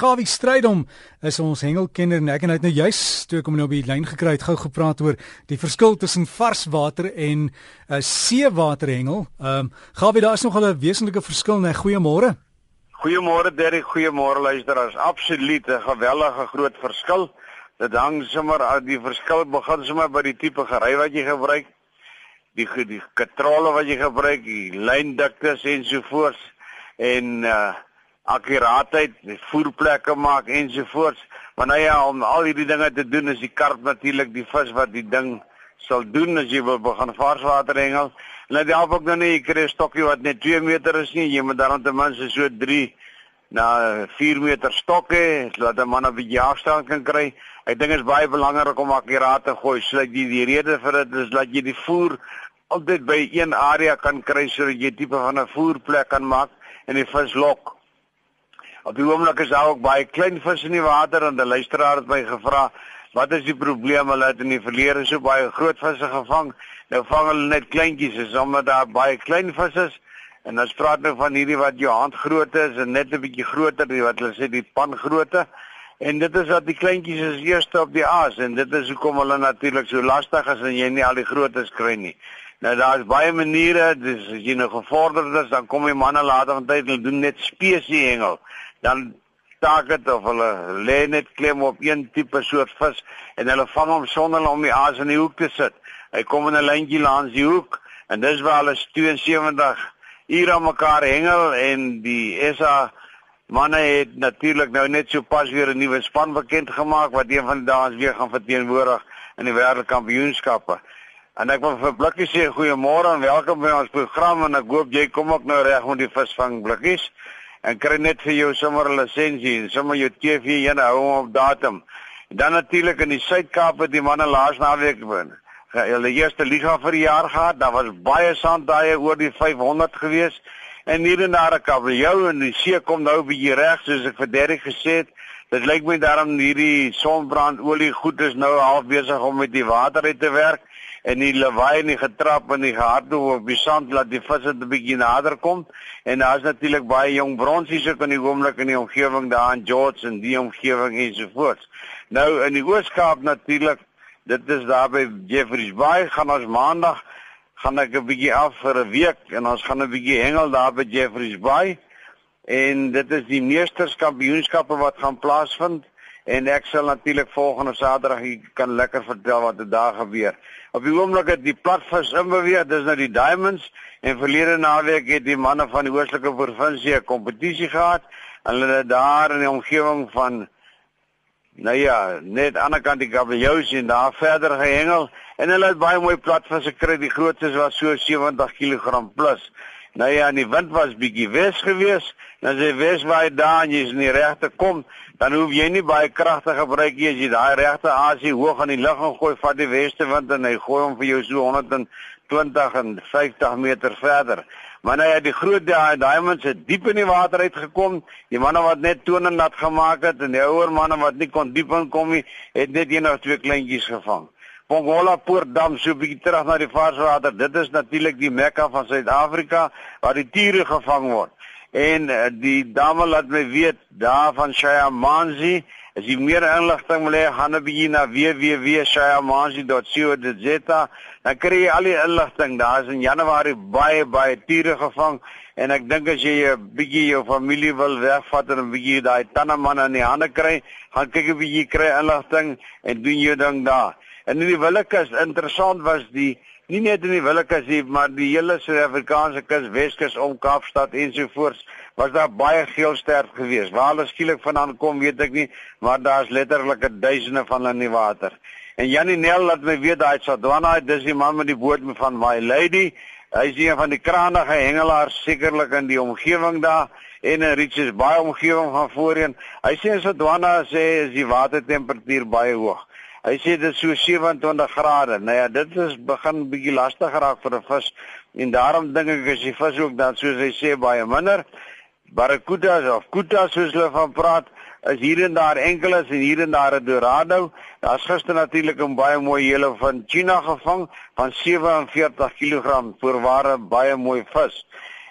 Gawie Strydom is ons hengelkenner en ek en hy het nou juis toe ek hom nou op die lyn gekry het gou gepraat oor die verskil tussen varswater en uh, seewaterhengel. Ehm um, Gawie, daar is nog 'n wesenlike verskil, né? Goeiemôre. Goeiemôre Derek, goeiemôre luisteraars. Absoluut 'n gewellige groot verskil. Dit hang sommer uit die verskil begin sommer by die tipe gery wat jy gebruik, die die katrale wat jy gebruik, die lyndiktes ensovoorts en uh akkuraatheid, voerplekke maak ensovoorts. Maar nou ja, om al hierdie dinge te doen is die karp natuurlik die vis wat die ding sal doen as jy wil begin varswater hengel. Nou die help ook nou nie jy kry 'n stokkie wat net 2 meter is nie, jy moet dan ten minste so 3 na 4 meter stokke, sodat 'n man 'n bietjie afstand kan kry. Ek dink dit is baie belangrik om akkuraat te gooi, sodat jy die rede vir dit is dat jy die voer altyd by een area kan kry sodat jy tipe van 'n voerplek kan maak en die vis lok. Op die oomblik is daar ook baie klein vis in die water en 'n luisteraar het my gevra, "Wat is die probleem? Hulle het in die verlede so baie groot visse gevang. Nou vang hulle net kleintjies, is omdat daar baie klein visse is." En ons praat nou van hierdie wat jou hand groot is en net 'n bietjie groter, die wat hulle sê die pan grootte. En dit is dat die kleintjies is eerste op die aas en dit is hoekom hulle natuurlik so lastig is en jy nie al die grootes kry nie. Nou daar's baie maniere, dis as jy nou gevorderd is, dan kom die manne later van tyd hulle doen net spesie hengel dan staak dit of hulle lê net klem op een tipe soort vis en hulle vang hom sonder om die aas in die hoek te sit. Hy kom in 'n lyntjie langs die hoek en dis waar hulle 72 ure aan mekaar hengel en die SA manne het natuurlik nou net so pas weer 'n nuwe span bekend gemaak wat een van die dae weer gaan verteenwoordig in die wêreldkampioenskappe. En ek wil vir Blikkie sê goeiemôre en welkom by ons program en ek hoop jy kom ook nou reg met die visvang Blikkies en kry net vir jou sommer 'n lisensie en sommer jou TV een hou op datum. Dan natuurlik in die Suid-Kaap het die manne laas naweek wen. Hulle eerste liga vir die jaar gehad. Daar was baie sanddae oor die 500 gewees. En hier en daar 'n kabeljou en die see kom nou bietjie reg soos ek vir Derek gesê het. Dit lyk my daarom hierdie sonbrandolie goed is nou half besig om met die water uit te werk en die lawaai en die getrap en die gehardloop op die sand laat die visse 'n bietjie nader kom. En daar's natuurlik baie jong bronsies ook in die oomblik in die omgewing daar in George en die omgewing ensovoorts. Nou in die Ooskaap natuurlik, dit is daar by Jeffreys Bay gaan ons maandag gaan ek 'n bietjie af vir 'n week en ons gaan 'n bietjie hengel daar by Jeffreys Bay. En dit is die meesterskampioenskappe wat gaan plaasvind en ek sal natuurlik volgende Saterdag kan lekker vertel wat daar gebeur. Op die oomblik het die platvis inbeweeg, dis nou die Diamonds en verlede naweek het die manne van die Oostelike provinsie 'n kompetisie gehad. Hulle het daar in die omgewing van nou ja, net aan die ander kant die Kabeljous en daar verder gehengel en hulle het baie mooi platvisse gekry. Die grootstes was so 70 kg plus. Nou ja, die wind was bietjie wes gewees. Nou as jy wes waar jy daar en jy's in die regte kom, dan hoef jy nie baie krag te gebruik nie as jy daai regte asie hoog in die lug gaan gooi vat die weste wind en hy gooi hom vir jou so 120 en 50 meter verder. Maar nou ja, die groot diamonds het diep in die water uitgekom. Die manne wat net tone nat gemaak het en die ouer manne wat nie kon diep inkom nie, het net een of twee kleintjies gevang. Pongola Poortdam so 'n bietjie terug na die varswater. Dit is natuurlik die Mekka van Suid-Afrika waar die tiere gevang word. En uh, die dame laat my weet daarvan Shaya Manzi as jy meer inligting wil hê gaan 'n bietjie na www.shayamanzi.co.za dan kry jy al die inligting. Daar is in Januarie baie baie tiere gevang en ek dink as jy 'n bietjie jou familie wil wegvat en 'n bietjie daai tanneman in die hande kry gaan kyk 'n bietjie kry inligting en doen jou ding daar en in die Willekus interessant was die nie net in die Willekus nie, maar die hele Suid-Afrikaanse kus, Weskus om Kaapstad ensovoorts, was daar baie geelsterf geweest. Waar hulle skielik vandaan kom, weet ek nie, maar daar's letterlik duisende van hulle in die water. En Janie Nel laat my weet daai Sadwana, dis die man met die boot van My Lady. Hy is een van die krangige hengelaars sekerlik in die omgewing daar en in Richards Bay omgewing van voorheen. Hy sê Sadwana sê is die watertemperatuur baie hoog. Hy sê dit is so 27 grade. Nou ja, dit is begin bietjie lastig raak vir 'n vis en daarom dink ek as die vis ook dan soos hy sê baie minder barracudas of kutas soos hulle van praat is hier en daar enkeles en hier en daar 'n dorado. Daar's gister natuurlik 'n baie mooi hele van China gevang van 47 kg voorware baie mooi vis.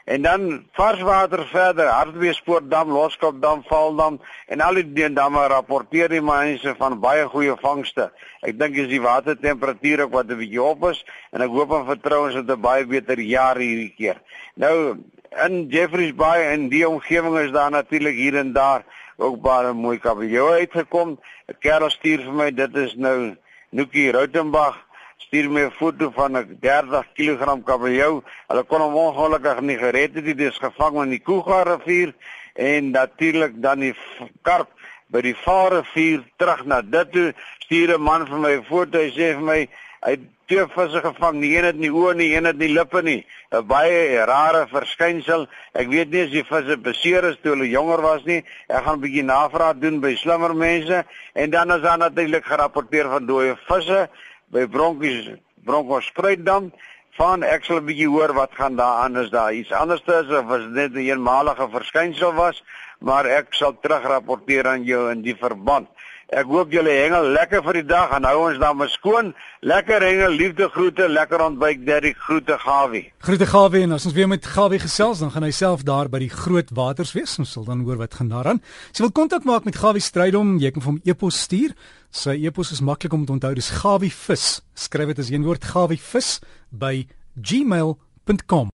En dan varswater verder, Hartbeespoortdam, Loskopdam, Valdam en al die damme rapporteer die mense van baie goeie vangste. Ek dink is die watertemperatuur ook wat 'n bietjie op is en ek hoop en vertrou ons het 'n baie beter jaar hierdie keer. Nou in Jeffreys Bay en die omgewing is daar natuurlik hier en daar ook baie mooi kabeljou uitgekom. 'n Kerel stuur vir my, dit is nou Nookie Rautenbach stuur my 'n foto van 'n 30 kg kabeljou. Hulle kon hom ongelukkig nie gered het nie. Dit is gevang in die Koega rivier en natuurlik dan die karp by die Vaalrivier terug na dit toe. Stuur 'n man vir my 'n foto. Hy sê vir my hy twee visse gevang. Die een het nie oë nie, een het nie lippe nie. 'n Baie rare verskynsel. Ek weet nie as die visse beseer is toe hulle jonger was nie. Ek gaan 'n bietjie navraag doen by slimmer mense en dan is daar natuurlik gerapporteer van dooie visse by Bronkies Bronkos Spruitdam van ek sal 'n bietjie hoor wat gaan daar is daar. Iets anders is of was dit 'n een eenmalige verskynsel was maar ek sal terugrapporteer aan jou in die verband Ek hoop julle hengel lekker vir die dag en hou ons dan maar skoon. Lekker hengel, liefde groete, lekker ontbyt Derrick groete Gawie. Groete Gawie en as ons weer met Gawie gesels dan gaan hy self daar by die groot waters wees. Ons sal dan hoor wat gaan daaraan. As jy wil kontak maak met Gawie Strydom, jy kan vir hom e-pos stuur. Sy e-pos is maklik om te onthou. Dis gawievis. Skryf dit as een woord gawievis by gmail.com.